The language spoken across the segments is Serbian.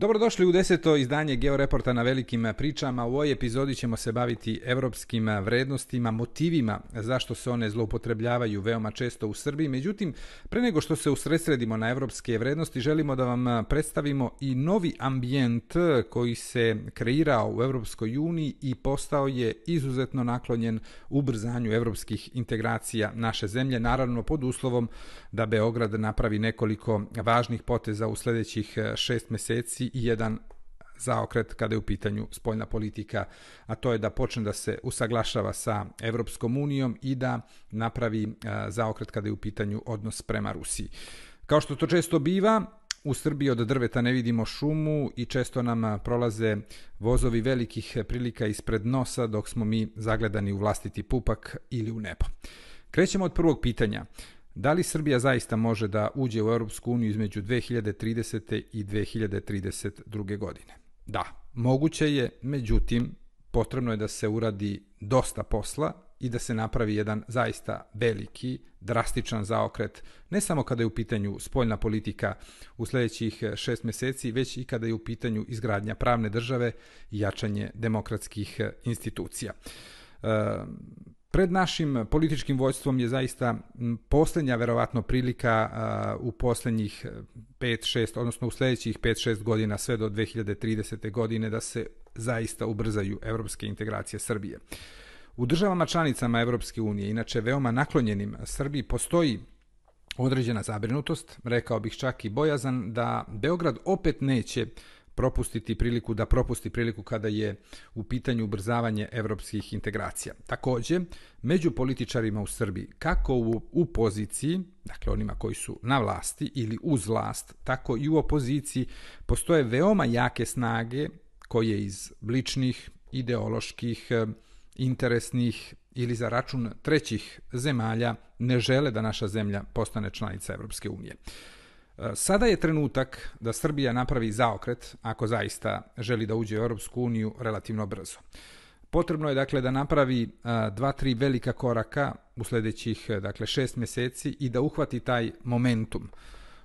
Dobrodošli u deseto izdanje Georeporta na velikim pričama. U ovoj epizodi ćemo se baviti evropskim vrednostima, motivima zašto se one zloupotrebljavaju veoma često u Srbiji. Međutim, pre nego što se usredsredimo na evropske vrednosti, želimo da vam predstavimo i novi ambijent koji se kreirao u Evropskoj uniji i postao je izuzetno naklonjen ubrzanju evropskih integracija naše zemlje, naravno pod uslovom da Beograd napravi nekoliko važnih poteza u sledećih šest meseci i jedan zaokret kada je u pitanju spoljna politika, a to je da počne da se usaglašava sa Evropskom unijom i da napravi zaokret kada je u pitanju odnos prema Rusiji. Kao što to često biva, u Srbiji od drveta ne vidimo šumu i često nam prolaze vozovi velikih prilika ispred nosa dok smo mi zagledani u vlastiti pupak ili u nebo. Krećemo od prvog pitanja. Da li Srbija zaista može da uđe u Europsku uniju između 2030. i 2032. godine? Da, moguće je, međutim, potrebno je da se uradi dosta posla i da se napravi jedan zaista veliki, drastičan zaokret, ne samo kada je u pitanju spoljna politika u sledećih šest meseci, već i kada je u pitanju izgradnja pravne države i jačanje demokratskih institucija. Pred našim političkim vojstvom je zaista poslednja verovatno prilika u poslednjih 5-6, odnosno u sledećih 5-6 godina sve do 2030. godine da se zaista ubrzaju evropske integracije Srbije. U državama članicama Evropske unije, inače veoma naklonjenim Srbiji, postoji određena zabrinutost, rekao bih čak i bojazan, da Beograd opet neće propustiti priliku da propusti priliku kada je u pitanju ubrzavanje evropskih integracija. Takođe, među političarima u Srbiji, kako u, u poziciji, dakle onima koji su na vlasti ili uz vlast, tako i u opoziciji, postoje veoma jake snage koje iz ličnih, ideoloških, interesnih ili za račun trećih zemalja ne žele da naša zemlja postane članica Evropske unije. Sada je trenutak da Srbija napravi zaokret ako zaista želi da uđe u Europsku uniju relativno brzo. Potrebno je dakle da napravi dva, tri velika koraka u sledećih dakle šest meseci i da uhvati taj momentum.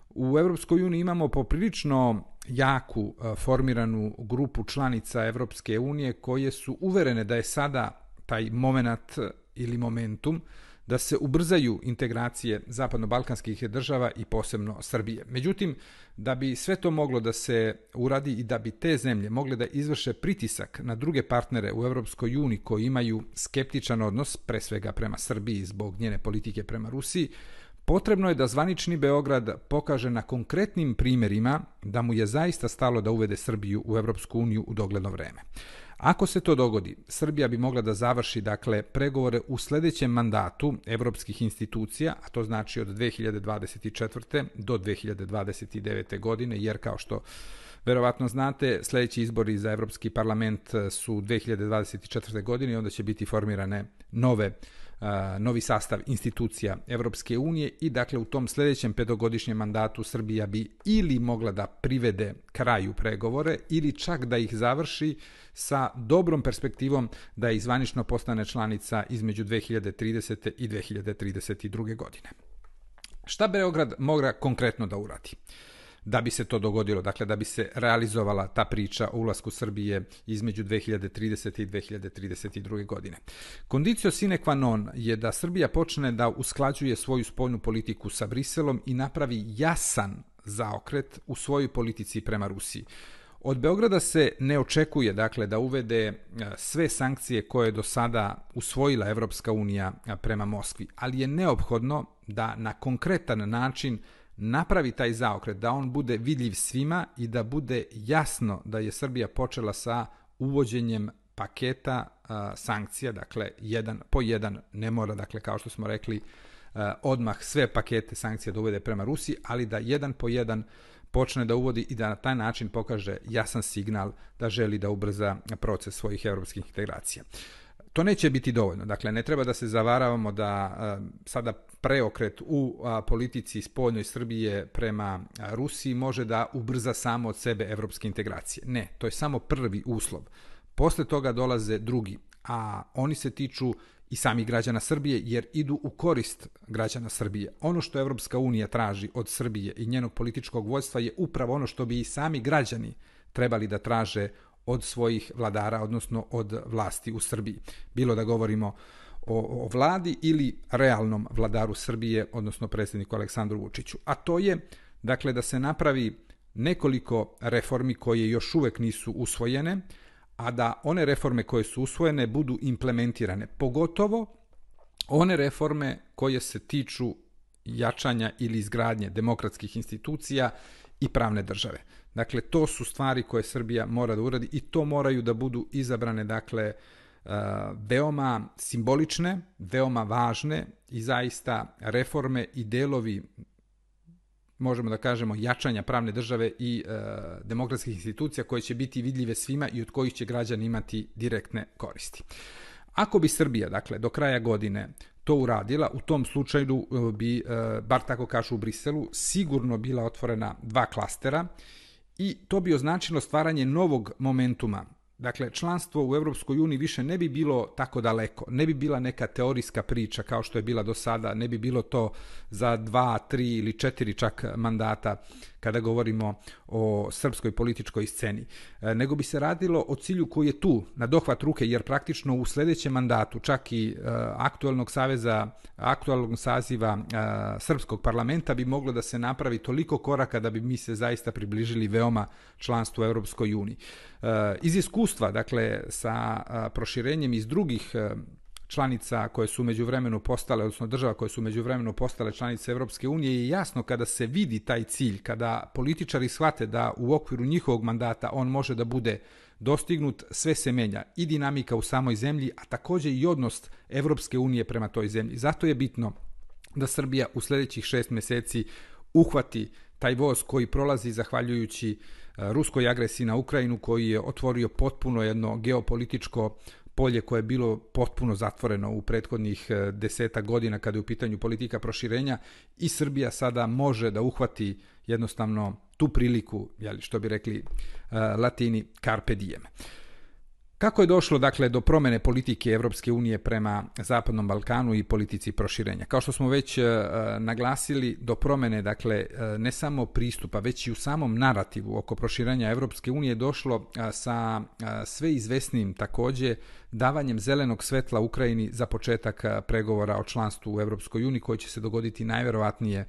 U Evropskoj uniji imamo poprilično jaku formiranu grupu članica Evropske unije koje su uverene da je sada taj moment ili momentum da se ubrzaju integracije zapadno-balkanskih država i posebno Srbije. Međutim, da bi sve to moglo da se uradi i da bi te zemlje mogle da izvrše pritisak na druge partnere u Evropskoj uniji koji imaju skeptičan odnos, pre svega prema Srbiji zbog njene politike prema Rusiji, Potrebno je da zvanični Beograd pokaže na konkretnim primerima da mu je zaista stalo da uvede Srbiju u Evropsku uniju u dogledno vreme. Ako se to dogodi, Srbija bi mogla da završi dakle pregovore u sledećem mandatu evropskih institucija, a to znači od 2024. do 2029. godine, jer kao što verovatno znate, sledeći izbori za Evropski parlament su 2024. godine i onda će biti formirane nove novi sastav institucija Evropske unije i dakle u tom sledećem petogodišnjem mandatu Srbija bi ili mogla da privede kraju pregovore ili čak da ih završi sa dobrom perspektivom da izvanično postane članica između 2030. i 2032. godine. Šta Beograd mora konkretno da uradi? Da bi se to dogodilo, dakle da bi se realizovala ta priča o ulasku Srbije između 2030. i 2032. godine. Kondicio sine qua non je da Srbija počne da usklađuje svoju spoljnu politiku sa Briselom i napravi jasan zaokret u svojoj politici prema Rusiji. Od Beograda se ne očekuje dakle da uvede e, sve sankcije koje je do sada usvojila Evropska unija e, prema Moskvi, ali je neophodno da na konkretan način napravi taj zaokret, da on bude vidljiv svima i da bude jasno da je Srbija počela sa uvođenjem paketa a, sankcija, dakle jedan po jedan, ne mora, dakle kao što smo rekli, a, odmah sve pakete sankcija da uvede prema Rusiji, ali da jedan po jedan počne da uvodi i da na taj način pokaže jasan signal da želi da ubrza proces svojih evropskih integracija. To neće biti dovoljno. Dakle, ne treba da se zavaravamo da a, sada preokret u a, politici spoljnoj Srbije prema a, Rusiji može da ubrza samo od sebe evropske integracije. Ne, to je samo prvi uslov. Posle toga dolaze drugi, a oni se tiču i samih građana Srbije, jer idu u korist građana Srbije. Ono što Evropska unija traži od Srbije i njenog političkog vođstva je upravo ono što bi i sami građani trebali da traže od svojih vladara, odnosno od vlasti u Srbiji. Bilo da govorimo o, o vladi ili realnom vladaru Srbije, odnosno predsjedniku Aleksandru Vučiću. A to je, dakle, da se napravi nekoliko reformi koje još uvek nisu usvojene, a da one reforme koje su usvojene budu implementirane, pogotovo one reforme koje se tiču jačanja ili izgradnje demokratskih institucija i pravne države. Dakle, to su stvari koje Srbija mora da uradi i to moraju da budu izabrane, dakle, uh, veoma simbolične, veoma važne i zaista reforme i delovi možemo da kažemo, jačanja pravne države i e, demokratskih institucija koje će biti vidljive svima i od kojih će građani imati direktne koristi. Ako bi Srbija, dakle, do kraja godine to uradila, u tom slučaju e, bi, e, bar tako kažu u Briselu, sigurno bila otvorena dva klastera i to bi označilo stvaranje novog momentuma. Dakle, članstvo u Europskoj uniji više ne bi bilo tako daleko, ne bi bila neka teorijska priča kao što je bila do sada, ne bi bilo to za dva, tri ili četiri čak mandata kada govorimo o srpskoj političkoj sceni, e, nego bi se radilo o cilju koji je tu, na dohvat ruke, jer praktično u sledećem mandatu, čak i e, aktualnog saveza, aktualnog saziva e, srpskog parlamenta bi moglo da se napravi toliko koraka da bi mi se zaista približili veoma članstvu u Europskoj uniji. Iz iskustva, dakle, sa proširenjem iz drugih članica koje su među vremenu postale, odnosno država koje su među vremenu postale članice Evropske unije je jasno kada se vidi taj cilj, kada političari shvate da u okviru njihovog mandata on može da bude dostignut, sve se menja i dinamika u samoj zemlji, a takođe i odnos Evropske unije prema toj zemlji. Zato je bitno da Srbija u sledećih šest meseci uhvati taj voz koji prolazi zahvaljujući e, ruskoj agresiji na Ukrajinu koji je otvorio potpuno jedno geopolitičko polje koje je bilo potpuno zatvoreno u prethodnih e, deseta godina kada je u pitanju politika proširenja i Srbija sada može da uhvati jednostavno tu priliku, jeli, što bi rekli uh, latini, carpe diem. Kako je došlo dakle do promene politike Evropske unije prema Zapadnom Balkanu i politici proširenja? Kao što smo već uh, naglasili, do promene dakle uh, ne samo pristupa, već i u samom narativu oko proširenja Evropske unije došlo uh, sa sve izvesnim takođe davanjem zelenog svetla Ukrajini za početak pregovora o članstvu u Evropskoj uniji koji će se dogoditi najverovatnije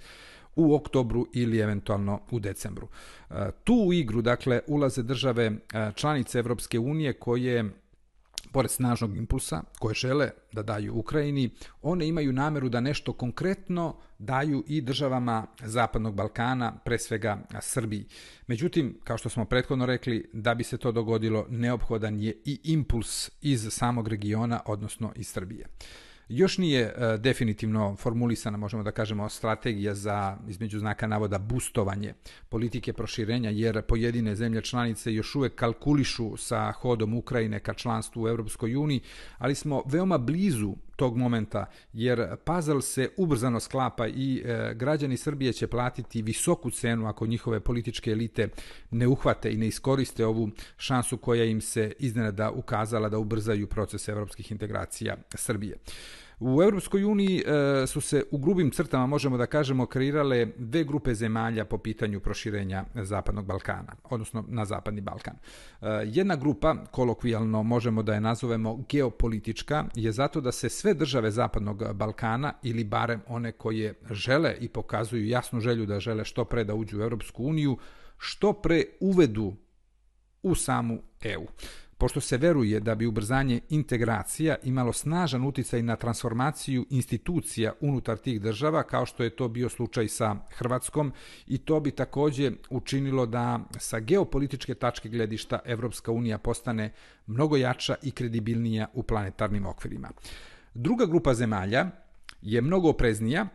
u oktobru ili eventualno u decembru. E, tu u igru, dakle, ulaze države e, članice Evropske unije koje pored snažnog impulsa koje žele da daju Ukrajini, one imaju nameru da nešto konkretno daju i državama Zapadnog Balkana, pre svega Srbiji. Međutim, kao što smo prethodno rekli, da bi se to dogodilo, neophodan je i impuls iz samog regiona, odnosno iz Srbije. Još nije e, definitivno formulisana, možemo da kažemo, strategija za, između znaka navoda, bustovanje politike proširenja, jer pojedine zemlje članice još uvek kalkulišu sa hodom Ukrajine ka članstvu u Europskoj uniji, ali smo veoma blizu tog momenta, jer puzzle se ubrzano sklapa i e, građani Srbije će platiti visoku cenu ako njihove političke elite ne uhvate i ne iskoriste ovu šansu koja im se iznenada ukazala da ubrzaju proces evropskih integracija Srbije. U Europskoj uniji e, su se u grubim crtama, možemo da kažemo, kreirale dve grupe zemalja po pitanju proširenja Zapadnog Balkana, odnosno na Zapadni Balkan. E, jedna grupa, kolokvijalno možemo da je nazovemo geopolitička, je zato da se sve države Zapadnog Balkana, ili barem one koje žele i pokazuju jasnu želju da žele što pre da uđu u Europsku uniju, što pre uvedu u samu EU pošto se veruje da bi ubrzanje integracija imalo snažan uticaj na transformaciju institucija unutar tih država, kao što je to bio slučaj sa Hrvatskom, i to bi takođe učinilo da sa geopolitičke tačke gledišta Evropska unija postane mnogo jača i kredibilnija u planetarnim okvirima. Druga grupa zemalja je mnogo opreznija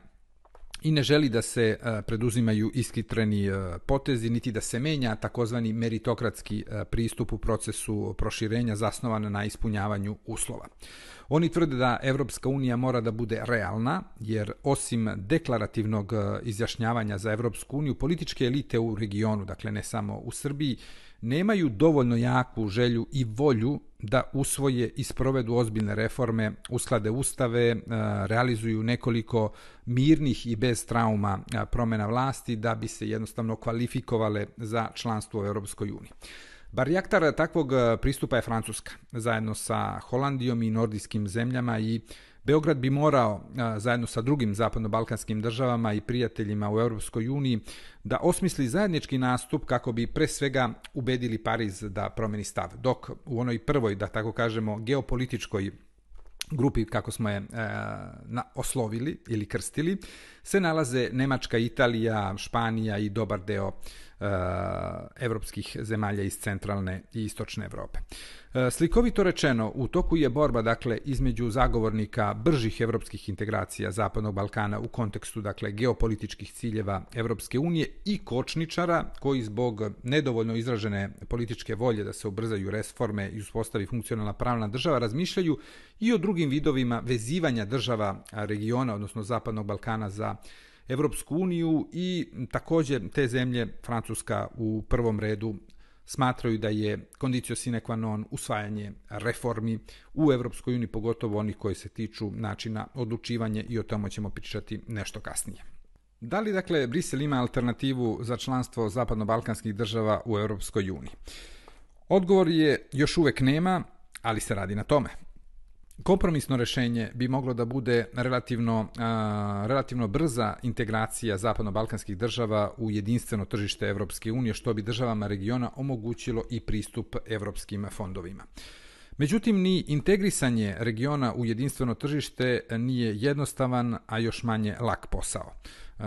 i ne želi da se e, preduzimaju iskitreni e, potezi, niti da se menja takozvani meritokratski e, pristup u procesu proširenja zasnovan na ispunjavanju uslova. Oni tvrde da Evropska unija mora da bude realna, jer osim deklarativnog izjašnjavanja za Evropsku uniju, političke elite u regionu, dakle ne samo u Srbiji, nemaju dovoljno jaku želju i volju da usvoje i sprovedu ozbiljne reforme, usklade ustave, e, realizuju nekoliko mirnih i bez trauma e, promena vlasti da bi se jednostavno kvalifikovale za članstvo u Europskoj uniji. Barjaktar takvog pristupa je Francuska, zajedno sa Holandijom i nordijskim zemljama i Beograd bi morao, zajedno sa drugim zapadno-balkanskim državama i prijateljima u Europskoj uniji, da osmisli zajednički nastup kako bi pre svega ubedili Pariz da promeni stav. Dok u onoj prvoj, da tako kažemo, geopolitičkoj grupi, kako smo je e, na, oslovili ili krstili, se nalaze Nemačka, Italija, Španija i dobar deo evropskih zemalja iz centralne i istočne Evrope. E, slikovito rečeno, u toku je borba dakle između zagovornika bržih evropskih integracija Zapadnog Balkana u kontekstu dakle geopolitičkih ciljeva Evropske unije i kočničara koji zbog nedovoljno izražene političke volje da se ubrzaju reforme i uspostavi funkcionalna pravna država razmišljaju i o drugim vidovima vezivanja država regiona, odnosno Zapadnog Balkana za Evropsku uniju i takođe te zemlje, Francuska u prvom redu, smatraju da je kondicio sine qua non usvajanje reformi u Evropskoj uniji, pogotovo onih koji se tiču načina odlučivanja i o tome ćemo pričati nešto kasnije. Da li, dakle, Brisel ima alternativu za članstvo zapadno-balkanskih država u Evropskoj uniji? Odgovor je još uvek nema, ali se radi na tome. Kompromisno rešenje bi moglo da bude relativno, a, relativno brza integracija zapadno-balkanskih država u jedinstveno tržište Evropske unije, što bi državama regiona omogućilo i pristup evropskim fondovima. Međutim, ni integrisanje regiona u jedinstveno tržište nije jednostavan, a još manje lak posao.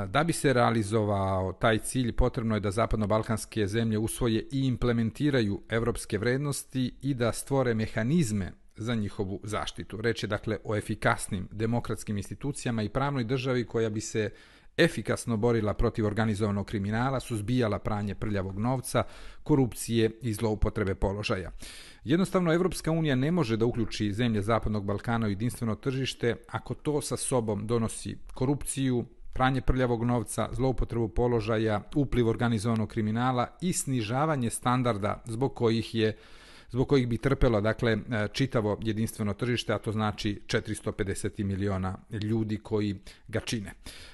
Da bi se realizovao taj cilj, potrebno je da zapadno-balkanske zemlje usvoje i implementiraju evropske vrednosti i da stvore mehanizme za njihovu zaštitu. Reč je dakle o efikasnim demokratskim institucijama i pravnoj državi koja bi se efikasno borila protiv organizovanog kriminala, suzbijala pranje prljavog novca, korupcije i zloupotrebe položaja. Jednostavno, Evropska unija ne može da uključi zemlje Zapadnog Balkana u jedinstveno tržište ako to sa sobom donosi korupciju, pranje prljavog novca, zloupotrebu položaja, upliv organizovanog kriminala i snižavanje standarda zbog kojih je zbog kojih bi trpelo dakle e, čitavo jedinstveno tržište, a to znači 450 miliona ljudi koji ga čine.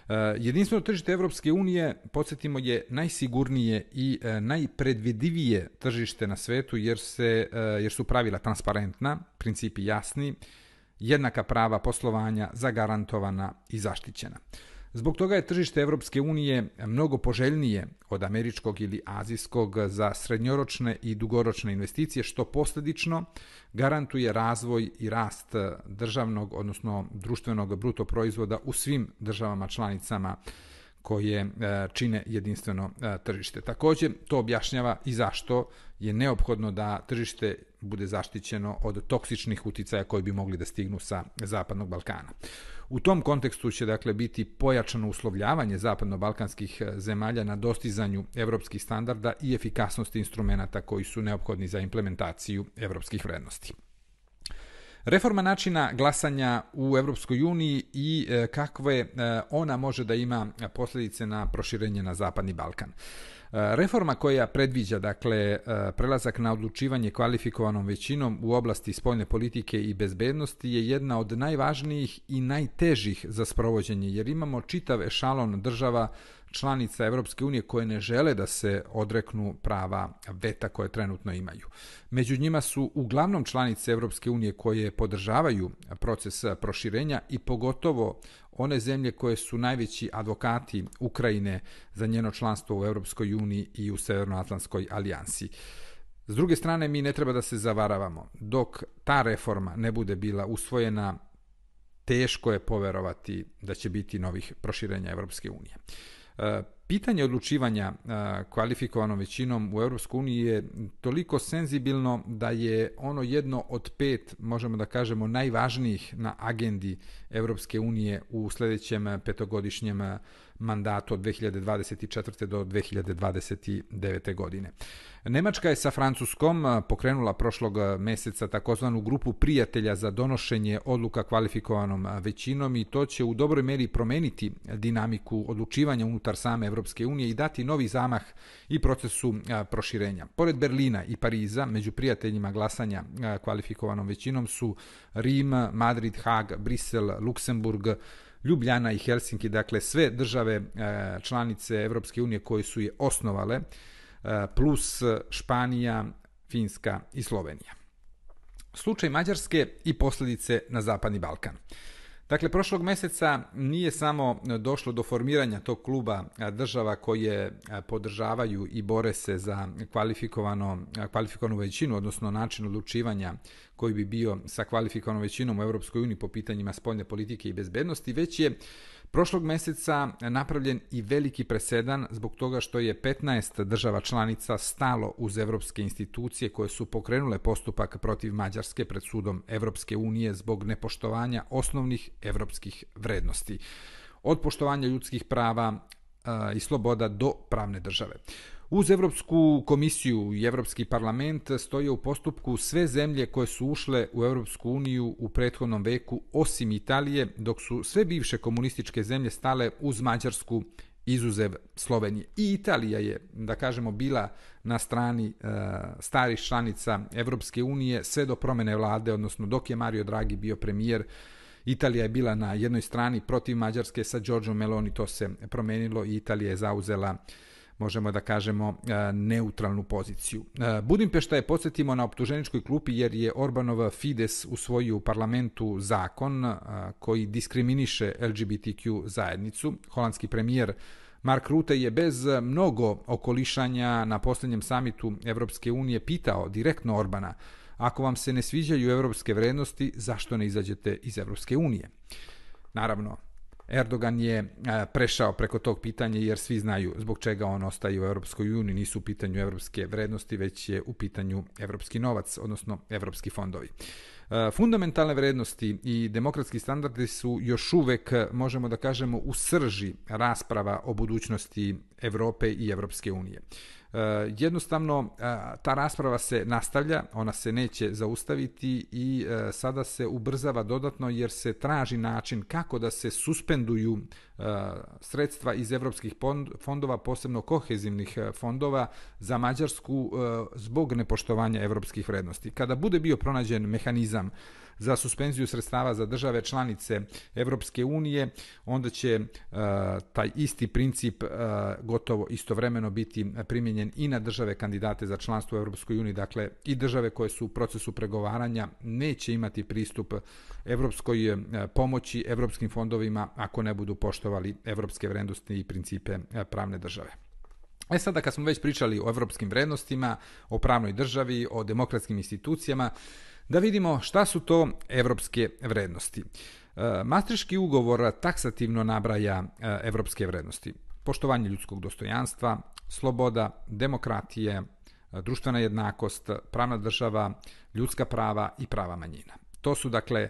E, jedinstveno tržište Evropske unije, podsjetimo, je najsigurnije i e, najpredvidivije tržište na svetu jer, se, jer su pravila transparentna, principi jasni, jednaka prava poslovanja zagarantovana i zaštićena. Zbog toga je tržište Evropske unije mnogo poželjnije od američkog ili azijskog za srednjoročne i dugoročne investicije, što posledično garantuje razvoj i rast državnog, odnosno društvenog bruto proizvoda u svim državama članicama koje e, čine jedinstveno e, tržište. Takođe, to objašnjava i zašto je neophodno da tržište bude zaštićeno od toksičnih uticaja koji bi mogli da stignu sa Zapadnog Balkana. U tom kontekstu će dakle biti pojačano uslovljavanje zapadno-balkanskih e, zemalja na dostizanju evropskih standarda i efikasnosti instrumenta koji su neophodni za implementaciju evropskih vrednosti. Reforma načina glasanja u Evropskoj uniji i e, kakve e, ona može da ima posledice na proširenje na Zapadni Balkan. Reforma koja predviđa dakle e, prelazak na odlučivanje kvalifikovanom većinom u oblasti spoljne politike i bezbednosti je jedna od najvažnijih i najtežih za sprovođenje jer imamo čitav ešalon država članica Evropske unije koje ne žele da se odreknu prava veta koje trenutno imaju. Među njima su uglavnom članice Evropske unije koje podržavaju proces proširenja i pogotovo one zemlje koje su najveći advokati Ukrajine za njeno članstvo u Evropskoj uniji i u Severnoatlantskoj alijansi. S druge strane, mi ne treba da se zavaravamo. Dok ta reforma ne bude bila usvojena, teško je poverovati da će biti novih proširenja Evropske unije. E, pitanje odlučivanja e, kvalifikovanom većinom u EU je toliko senzibilno da je ono jedno od pet, možemo da kažemo, najvažnijih na agendi Evropske unije u sledećem petogodišnjem mandatu od 2024. do 2029. godine. Nemačka je sa Francuskom pokrenula prošlog meseca takozvanu grupu prijatelja za donošenje odluka kvalifikovanom većinom i to će u dobroj meri promeniti dinamiku odlučivanja unutar same Evropske unije i dati novi zamah i procesu proširenja. Pored Berlina i Pariza, među prijateljima glasanja kvalifikovanom većinom su Rim, Madrid, Hag, Brisel, Luksemburg, Ljubljana i Helsinki, dakle sve države članice Evropske unije koje su je osnovale, plus Španija, Finska i Slovenija. Slučaj Mađarske i posljedice na Zapadni Balkan. Dakle, prošlog mjeseca nije samo došlo do formiranja tog kluba država koje podržavaju i bore se za kvalifikovano, kvalifikovanu većinu, odnosno način odlučivanja koji bi bio sa kvalifikovanom većinom u EU po pitanjima spoljne politike i bezbednosti, već je Prošlog mjeseca napravljen i veliki presedan zbog toga što je 15 država članica stalo uz evropske institucije koje su pokrenule postupak protiv Mađarske pred sudom Evropske unije zbog nepoštovanja osnovnih evropskih vrednosti. Od poštovanja ljudskih prava i sloboda do pravne države. Uz Europsku komisiju i Europski parlament stoje u postupku sve zemlje koje su ušle u Europsku uniju u prethodnom veku osim Italije, dok su sve bivše komunističke zemlje stale uz Mađarsku izuzev Slovenije. I Italija je, da kažemo, bila na strani e, starih članica Europske unije sve do promjene vlade, odnosno dok je Mario Draghi bio premijer, Italija je bila na jednoj strani protiv Mađarske sa Giorgio Meloni, to se promenilo i Italija je zauzela možemo da kažemo, e, neutralnu poziciju. E, Budimpešta je, podsjetimo, na optuženičkoj klupi jer je Orbanov Fides usvojio u parlamentu zakon e, koji diskriminiše LGBTQ zajednicu. Holandski premijer Mark Rutte je bez mnogo okolišanja na posljednjem samitu Evropske unije pitao direktno Orbana ako vam se ne sviđaju europske vrednosti, zašto ne izađete iz Evropske unije? Naravno, Erdogan je prešao preko tog pitanja jer svi znaju zbog čega on ostaje u Europskoj uniji, nisu u pitanju europske vrednosti, već je u pitanju europski novac, odnosno europski fondovi. Fundamentalne vrednosti i demokratski standardi su još uvek, možemo da kažemo, u srži rasprava o budućnosti Europe i Europske unije. Eh, jednostavno eh, ta rasprava se nastavlja, ona se neće zaustaviti i eh, sada se ubrzava dodatno jer se traži način kako da se suspenduju sredstva iz europskih fondova, posebno kohezivnih fondova za Mađarsku zbog nepoštovanja europskih vrednosti. Kada bude bio pronađen mehanizam za suspenziju sredstava za države članice Europske unije, onda će e, taj isti princip e, gotovo istovremeno biti primijenjen i na države kandidate za članstvo u Europskoj uniji, dakle i države koje su u procesu pregovaranja neće imati pristup europskoj e, pomoći, europskim fondovima ako ne budu poštovali europske vrednosti i principe pravne države. E sada kad smo već pričali o europskim vrednostima, o pravnoj državi, o demokratskim institucijama, da vidimo šta su to evropske vrednosti. E, Maastriški ugovor taksativno nabraja evropske vrednosti. Poštovanje ljudskog dostojanstva, sloboda, demokratije, e, društvena jednakost, pravna država, ljudska prava i prava manjina. To su dakle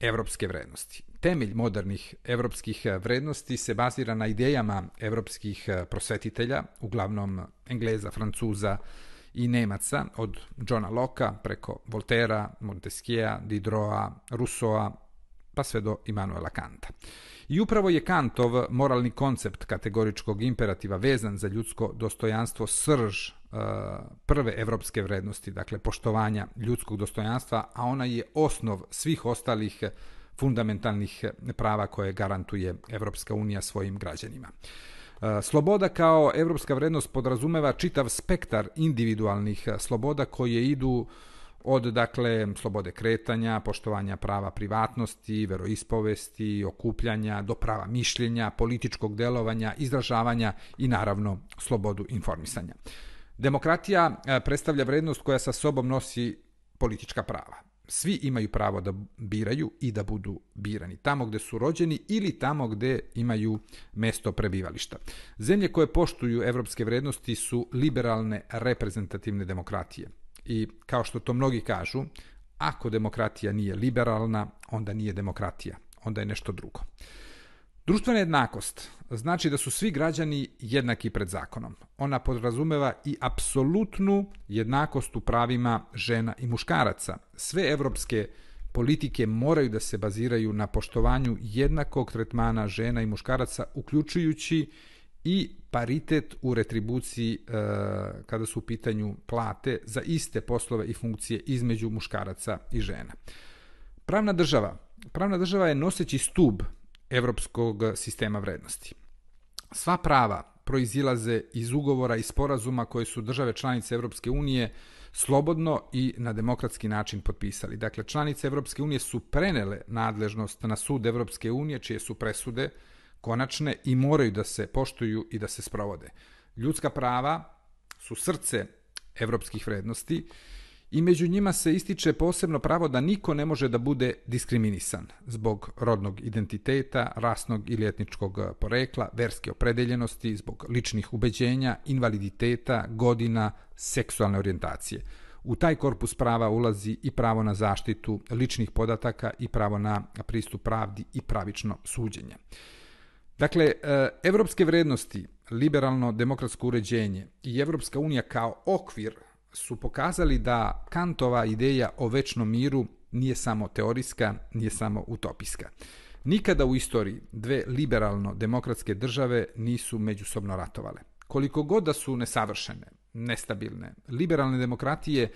evropske vrednosti. Temelj modernih evropskih vrednosti se bazira na idejama evropskih prosvetitelja, uglavnom Engleza, Francuza, i Nemaca, od Johna Locke preko Voltera, Montesquieu, Diderota, Rousseau, pa sve do Immanuela Kanta. I upravo je Kantov moralni koncept kategoričkog imperativa vezan za ljudsko dostojanstvo srž uh, prve evropske vrednosti, dakle poštovanja ljudskog dostojanstva, a ona je osnov svih ostalih fundamentalnih prava koje garantuje Evropska unija svojim građanima. Sloboda kao evropska vrednost podrazumeva čitav spektar individualnih sloboda koje idu od dakle slobode kretanja, poštovanja prava privatnosti, veroispovesti, okupljanja, do prava mišljenja, političkog delovanja, izražavanja i naravno slobodu informisanja. Demokratija predstavlja vrednost koja sa sobom nosi politička prava svi imaju pravo da biraju i da budu birani tamo gdje su rođeni ili tamo gdje imaju mesto prebivališta. Zemlje koje poštuju evropske vrednosti su liberalne reprezentativne demokratije. I kao što to mnogi kažu, ako demokratija nije liberalna, onda nije demokratija, onda je nešto drugo. Društvena jednakost znači da su svi građani jednaki pred zakonom. Ona podrazumeva i apsolutnu jednakost u pravima žena i muškaraca. Sve evropske politike moraju da se baziraju na poštovanju jednakog tretmana žena i muškaraca, uključujući i paritet u retribuciji e, kada su u pitanju plate za iste poslove i funkcije između muškaraca i žena. Pravna država. Pravna država je noseći stub evropskog sistema vrednosti. Sva prava proizilaze iz ugovora i sporazuma koje su države članice Europske unije slobodno i na demokratski način potpisali. Dakle, članice Europske unije su prenele nadležnost na sud Europske unije, čije su presude konačne i moraju da se poštuju i da se sprovode. Ljudska prava su srce evropskih vrednosti i među njima se ističe posebno pravo da niko ne može da bude diskriminisan zbog rodnog identiteta, rasnog ili etničkog porekla, verske opredeljenosti, zbog ličnih ubeđenja, invaliditeta, godina, seksualne orijentacije. U taj korpus prava ulazi i pravo na zaštitu ličnih podataka i pravo na pristup pravdi i pravično suđenje. Dakle, e, evropske vrednosti, liberalno demokratsko uređenje i Evropska unija kao okvir su pokazali da Kantova ideja o večnom miru nije samo teorijska, nije samo utopijska. Nikada u istoriji dve liberalno-demokratske države nisu međusobno ratovale. Koliko god da su nesavršene, nestabilne, liberalne demokratije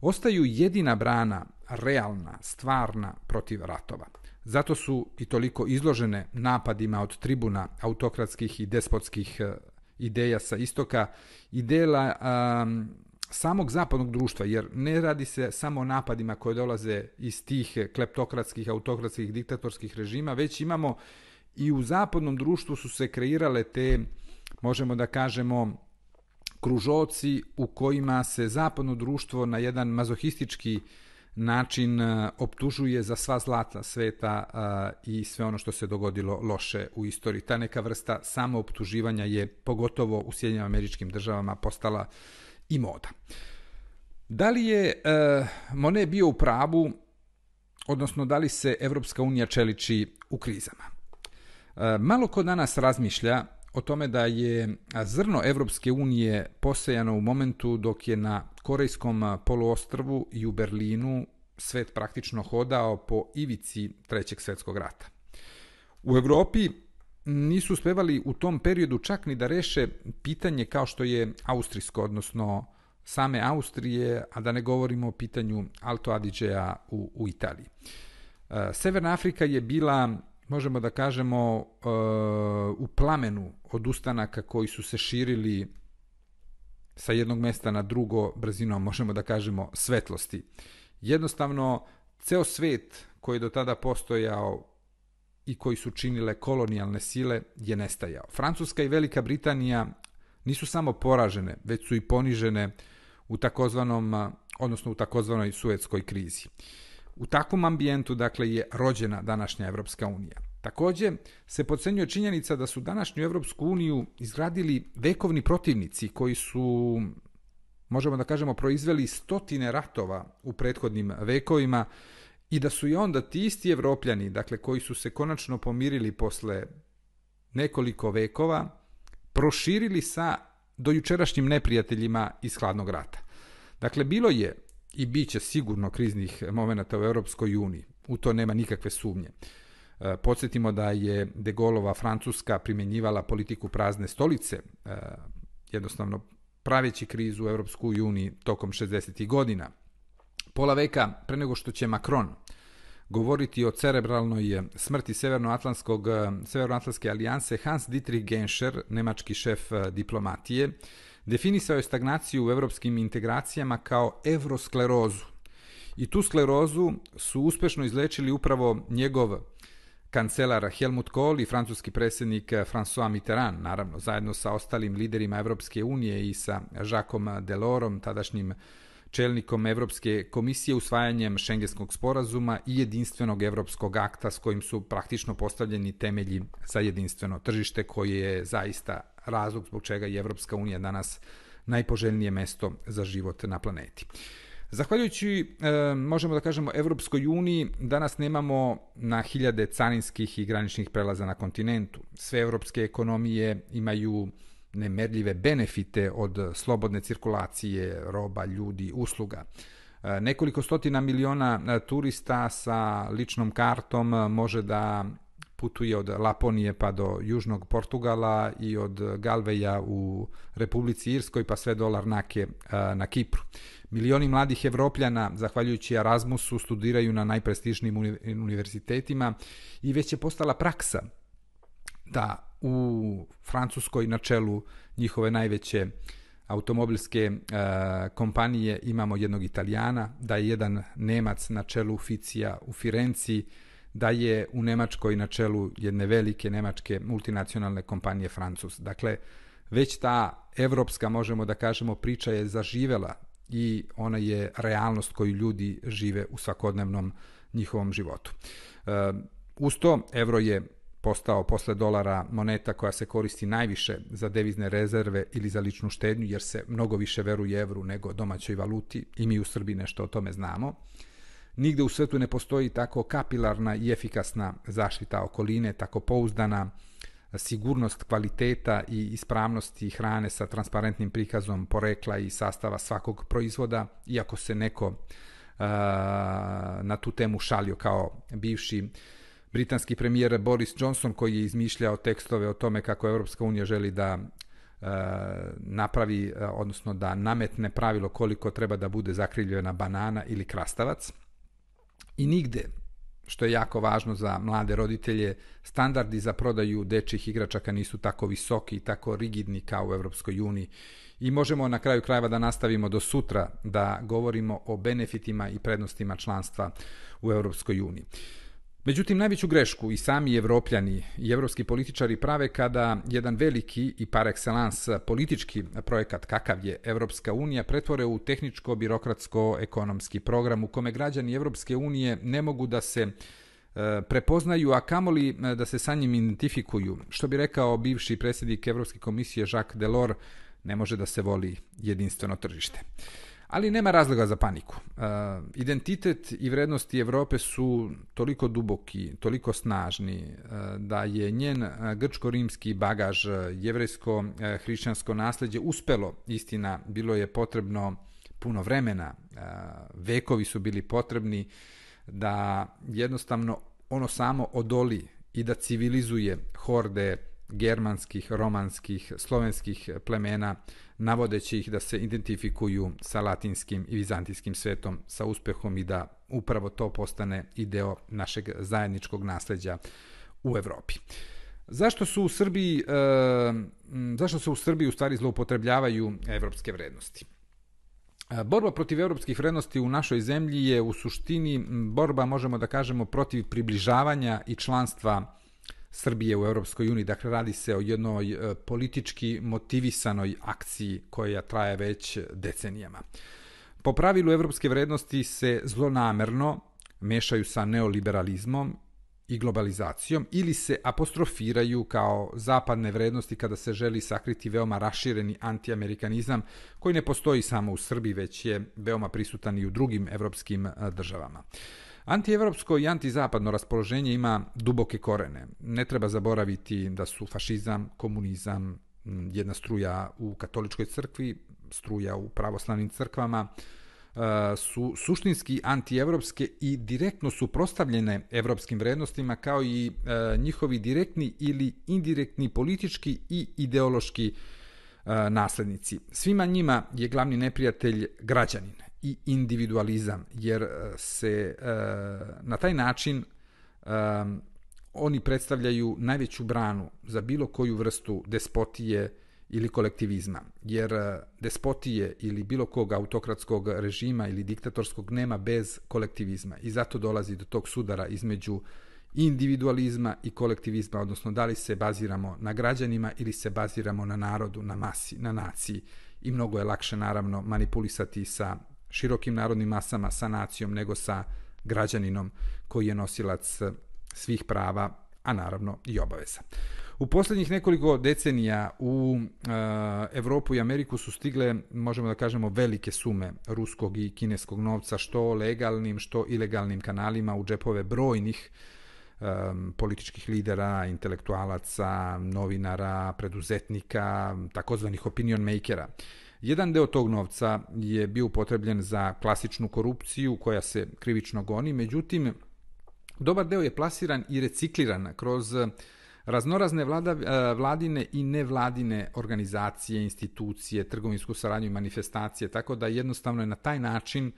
ostaju jedina brana, realna, stvarna protiv ratova. Zato su i toliko izložene napadima od tribuna autokratskih i despotskih e, ideja sa istoka i dela um, samog zapadnog društva, jer ne radi se samo o napadima koje dolaze iz tih kleptokratskih, autokratskih, diktatorskih režima, već imamo i u zapadnom društvu su se kreirale te, možemo da kažemo, kružoci u kojima se zapadno društvo na jedan mazohistički način optužuje za sva zlata sveta i sve ono što se dogodilo loše u istoriji. Ta neka vrsta samooptuživanja je pogotovo u Sjedinjama američkim državama postala i moda. Da li je uh, Monet bio u pravu, odnosno da li se Evropska unija čeliči u krizama? Uh, malo ko danas razmišlja o tome da je zrno Evropske unije posejano u momentu dok je na Korejskom poluostrvu i u Berlinu svet praktično hodao po ivici Trećeg svetskog rata. U Evropi nisu uspevali u tom periodu čak ni da reše pitanje kao što je austrijsko, odnosno same Austrije, a da ne govorimo o pitanju Alto Adige-a u, u Italiji. E, Severna Afrika je bila, možemo da kažemo, e, u plamenu od ustanaka koji su se širili sa jednog mesta na drugo brzinom, možemo da kažemo, svetlosti. Jednostavno, ceo svet koji je do tada postojao i koji su činile kolonijalne sile je nestajao. Francuska i Velika Britanija nisu samo poražene, već su i ponižene u takozvanom, odnosno u takozvanoj suetskoj krizi. U takvom ambijentu, dakle, je rođena današnja Evropska unija. Takođe, se podcenjuje činjenica da su današnju Evropsku uniju izgradili vekovni protivnici koji su, možemo da kažemo, proizveli stotine ratova u prethodnim vekovima, i da su i onda ti isti evropljani, dakle koji su se konačno pomirili posle nekoliko vekova, proširili sa dojučerašnjim neprijateljima iz hladnog rata. Dakle, bilo je i bit će sigurno kriznih momenta u Europskoj uniji. U to nema nikakve sumnje. E, podsjetimo da je De Gaulova Francuska primjenjivala politiku prazne stolice, e, jednostavno praveći krizu u Europskoj uniji tokom 60. godina. Pola veka pre nego što će Macron govoriti o cerebralnoj smrti Severnoatlantskog, Severnoatlantske alijanse, Hans Dietrich Genscher, nemački šef eh, diplomatije, definisao je stagnaciju u evropskim integracijama kao evrosklerozu. I tu sklerozu su uspešno izlečili upravo njegov kancelar Helmut Kohl i francuski predsjednik François Mitterrand, naravno, zajedno sa ostalim liderima Evropske unije i sa Jacques Delorom, tadašnjim čelnikom Evropske komisije usvajanjem šengenskog sporazuma i jedinstvenog evropskog akta s kojim su praktično postavljeni temelji za jedinstveno tržište koje je zaista razlog zbog čega je Evropska unija danas najpoželjnije mesto za život na planeti. Zahvaljujući, e, možemo da kažemo, Evropskoj uniji, danas nemamo na hiljade carinskih i graničnih prelaza na kontinentu. Sve evropske ekonomije imaju nemerljive benefite od slobodne cirkulacije roba, ljudi, usluga. E, nekoliko stotina miliona e, turista sa ličnom kartom e, može da putuje od Laponije pa do južnog Portugala i od Galveja u Republici Irskoj pa sve do Larnake na Kipru. Milioni mladih evropljana, zahvaljujući Erasmusu, studiraju na najprestižnijim univerzitetima i već je postala praksa da u Francuskoj na čelu njihove najveće automobilske kompanije imamo jednog Italijana, da je jedan Nemac na čelu Ficija u Firenci, da je u Nemačkoj na čelu jedne velike nemačke multinacionalne kompanije Francus. Dakle, već ta evropska, možemo da kažemo, priča je zaživela i ona je realnost koju ljudi žive u svakodnevnom njihovom životu. E, uz to, evro je postao posle dolara moneta koja se koristi najviše za devizne rezerve ili za ličnu štednju, jer se mnogo više veruje evru nego domaćoj valuti i mi u Srbiji nešto o tome znamo. Nigde u svetu ne postoji tako kapilarna i efikasna zaštita okoline, tako pouzdana sigurnost kvaliteta i ispravnosti hrane sa transparentnim prikazom porekla i sastava svakog proizvoda, iako se neko uh, na tu temu šalio kao bivši britanski premijer Boris Johnson koji je izmišljao tekstove o tome kako Evropska unija želi da uh, napravi, uh, odnosno da nametne pravilo koliko treba da bude zakrivljena banana ili krastavac. I nigde što je jako važno za mlade roditelje, standardi za prodaju dečjih igračaka nisu tako visoki i tako rigidni kao u Evropskoj uniji i možemo na kraju krajeva da nastavimo do sutra da govorimo o benefitima i prednostima članstva u Evropskoj uniji. Međutim, najveću grešku i sami evropljani i evropski političari prave kada jedan veliki i par excellence politički projekat kakav je Evropska unija pretvore u tehničko-birokratsko-ekonomski program u kome građani Evropske unije ne mogu da se e, prepoznaju, a kamoli e, da se sa njim identifikuju. Što bi rekao bivši predsjednik Evropske komisije Jacques Delors, ne može da se voli jedinstveno tržište. Ali nema razloga za paniku. Uh, identitet i vrednosti Evrope su toliko duboki, toliko snažni uh, da je njen uh, grčko-rimski bagaž, jevrejsko-hrišćansko nasledđe uspelo, istina, bilo je potrebno puno vremena, vekovi su bili potrebni da jednostavno ono samo odoli i da civilizuje horde germanskih, romanskih, slovenskih plemena, navodeći ih da se identifikuju sa latinskim i vizantijskim svetom sa uspehom i da upravo to postane i deo našeg zajedničkog nasleđa u Evropi. Zašto su u Srbiji, e, zašto se u Srbiji u stvari zloupotrebljavaju evropske vrednosti? E, borba protiv evropskih vrednosti u našoj zemlji je u suštini borba, možemo da kažemo, protiv približavanja i članstva Srbije u Europskoj uniji. Dakle, radi se o jednoj e, politički motivisanoj akciji koja traje već decenijama. Po pravilu evropske vrednosti se zlonamerno mešaju sa neoliberalizmom i globalizacijom ili se apostrofiraju kao zapadne vrednosti kada se želi sakriti veoma rašireni antiamerikanizam koji ne postoji samo u Srbiji, već je veoma prisutan i u drugim evropskim e, državama. Antievropsko i antizapadno raspoloženje ima duboke korene. Ne treba zaboraviti da su fašizam, komunizam, jedna struja u katoličkoj crkvi, struja u pravoslavnim crkvama, e, su suštinski antievropske i direktno su prostavljene evropskim vrednostima kao i e, njihovi direktni ili indirektni politički i ideološki e, naslednici. Svima njima je glavni neprijatelj građanin i individualizam, jer e, se e, na taj način e, oni predstavljaju najveću branu za bilo koju vrstu despotije ili kolektivizma, jer despotije ili bilo kog autokratskog režima ili diktatorskog nema bez kolektivizma i zato dolazi do tog sudara između individualizma i kolektivizma, odnosno da li se baziramo na građanima ili se baziramo na narodu, na masi, na naciji. I mnogo je lakše naravno manipulisati sa širokim narodnim masama, sa nacijom, nego sa građaninom koji je nosilac svih prava, a naravno i obaveza. U poslednjih nekoliko decenija u e, Evropu i Ameriku su stigle, možemo da kažemo, velike sume ruskog i kineskog novca, što legalnim, što ilegalnim kanalima u džepove brojnih e, političkih lidera, intelektualaca, novinara, preduzetnika, takozvanih opinion makera. Jedan deo tog novca je bio upotrebljen za klasičnu korupciju koja se krivično goni, međutim, dobar deo je plasiran i recikliran kroz raznorazne vlada, e, vladine i nevladine organizacije, institucije, trgovinsku saradnju i manifestacije, tako da jednostavno je na taj način e,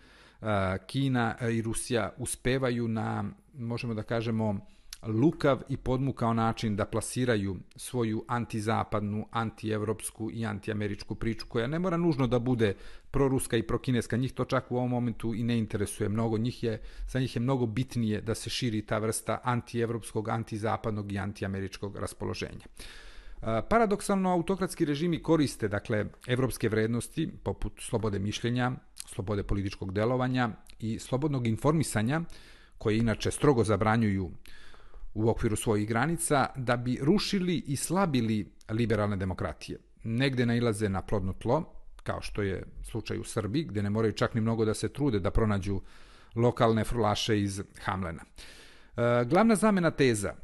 Kina i Rusija uspevaju na, možemo da kažemo, lukav i podmukao način da plasiraju svoju antizapadnu, antievropsku i antiameričku priču koja ne mora nužno da bude proruska i prokineska. Njih to čak u ovom momentu i ne interesuje mnogo. Njih je, za njih je mnogo bitnije da se širi ta vrsta antievropskog, antizapadnog i antiameričkog raspoloženja. Paradoksalno, autokratski režimi koriste, dakle, evropske vrednosti, poput slobode mišljenja, slobode političkog delovanja i slobodnog informisanja, koje inače strogo zabranjuju u okviru svojih granica, da bi rušili i slabili liberalne demokratije. Negde nailaze na plodno tlo, kao što je slučaj u Srbiji, gde ne moraju čak ni mnogo da se trude da pronađu lokalne frulaše iz Hamlena. E, glavna zamena teza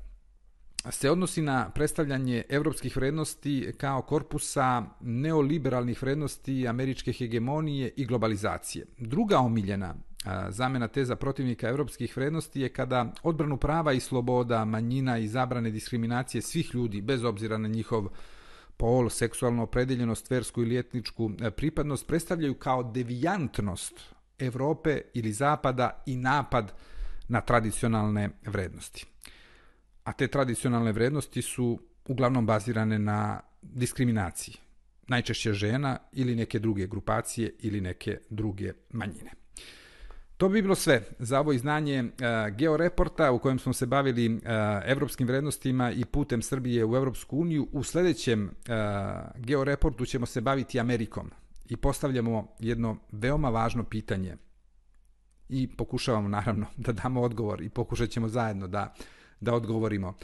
se odnosi na predstavljanje evropskih vrednosti kao korpusa neoliberalnih vrednosti američke hegemonije i globalizacije. Druga omiljena zamena teza protivnika evropskih vrednosti je kada odbranu prava i sloboda, manjina i zabrane diskriminacije svih ljudi, bez obzira na njihov pol, seksualnu opredeljenost, versku ili etničku e, pripadnost, predstavljaju kao devijantnost Evrope ili Zapada i napad na tradicionalne vrednosti a te tradicionalne vrednosti su uglavnom bazirane na diskriminaciji, najčešće žena ili neke druge grupacije ili neke druge manjine. To bi bilo sve za ovo iznanje uh, Georeporta u kojem smo se bavili uh, evropskim vrednostima i putem Srbije u Evropsku uniju. U sledećem uh, Georeportu ćemo se baviti Amerikom i postavljamo jedno veoma važno pitanje i pokušavamo naravno da damo odgovor i pokušat ćemo zajedno da da odgovorimo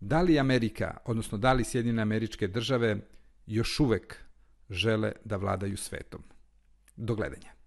da li Amerika, odnosno da li Sjedine američke države još uvek žele da vladaju svetom. Do gledanja.